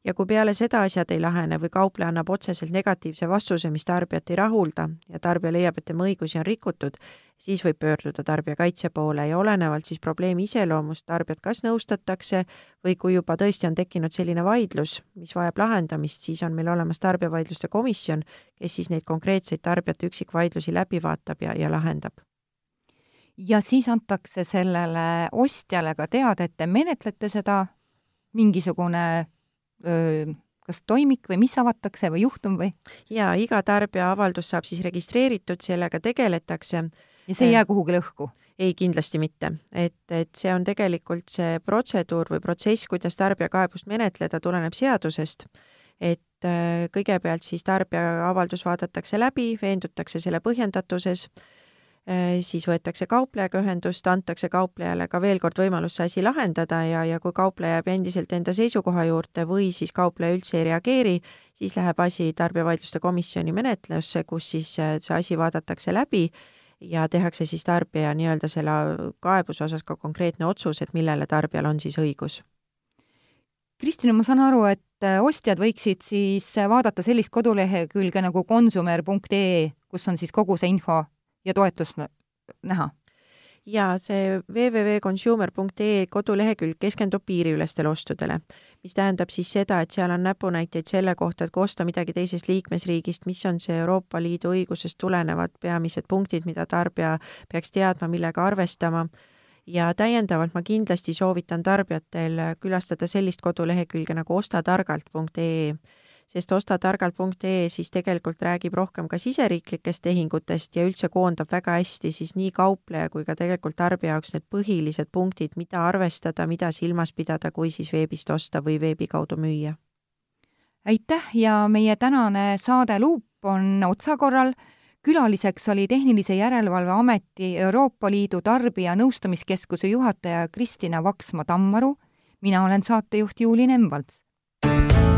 S3: ja kui peale seda asjad ei lahene või kaupleja annab otseselt negatiivse vastuse, mis tarbijat ei rahulda ja tarbija leiab, et tema õigusi on rikutud, siis võib pöörduda tarbijakaitse poole. Ja olenevalt siis probleemi iseloomust tarbijat kas nõustatakse või kui juba tõesti on tekkinud selline vaidlus, mis vajab lahendamist, siis on meil olemas tarbijavaidluste komisjon, kes siis neid konkreetseid tarbijate üksikvaidlusi läbi vaatab ja, ja lahendab.
S2: Ja siis antakse sellele ostjale ka teada, et te menetlete seda, mingisugune kas toimik või mis avatakse või juhtum või?
S3: jaa, iga tarbija avaldus saab siis registreeritud, sellega tegeletakse.
S2: ja see ei jää kuhugi lõhku?
S3: ei, kindlasti mitte. et, et see on tegelikult see protseduur või protsess, kuidas tarbijakaebust menetleda, tuleneb seadusest. et kõigepealt siis tarbija avaldus vaadatakse läbi, veendutakse selle põhjendatuses Äh, siis võetakse kauplejaga ühendust, antakse kauplejale ka veel kord võimalus see asi lahendada ja, ja kui kaupleja jääb endiselt enda seisukoha juurde või siis kaupleja üldse ei reageeri, siis läheb asi tarbijavaidluste komisjoni menetlusse, kus siis äh, see asi vaadatakse läbi ja tehakse siis tarbija nii-öelda selle kaebuse osas ka konkreetne otsus, et millele tarbijal on siis õigus.
S2: Kristina, ma saan aru, et äh, ostjad võiksid siis vaadata sellist kodulehekülge nagu konsumer.ee, kus on siis kogu see info ja toetust näha?
S3: jaa, see www.consumer.ee kodulehekülg keskendub piiriülestele ostudele, mis tähendab siis seda, et seal on näpunäiteid selle kohta, et kui osta midagi teisest liikmesriigist, mis on see Euroopa Liidu õigusest tulenevad peamised punktid, mida tarbija peaks teadma, millega arvestama ja täiendavalt ma kindlasti soovitan tarbijatel külastada sellist kodulehekülge nagu ostatargalt.ee sest ostatargalt.ee siis tegelikult räägib rohkem ka siseriiklikest tehingutest ja üldse koondab väga hästi siis nii kaupleja kui ka tegelikult tarbija jaoks need põhilised punktid, mida arvestada, mida silmas pidada, kui siis veebist osta või veebi kaudu müüa.
S2: aitäh! Ja meie tänane saade Luup on otsakorral. Külaliseks oli Tehnilise Järelevalve Ameti Euroopa Liidu Tarbija Nõustamiskeskuse juhataja Kristina Vaksma-Tammaru, mina olen saatejuht Juuli Nemvalts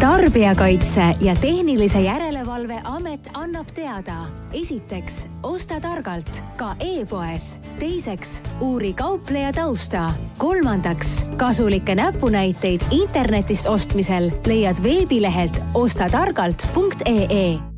S1: tarbijakaitse ja Tehnilise Järelevalve Amet annab teada. esiteks, osta targalt ka e-poes. teiseks, uuri kaupleja tausta. kolmandaks, kasulikke näpunäiteid internetist ostmisel leiad veebilehelt ostatargalt.ee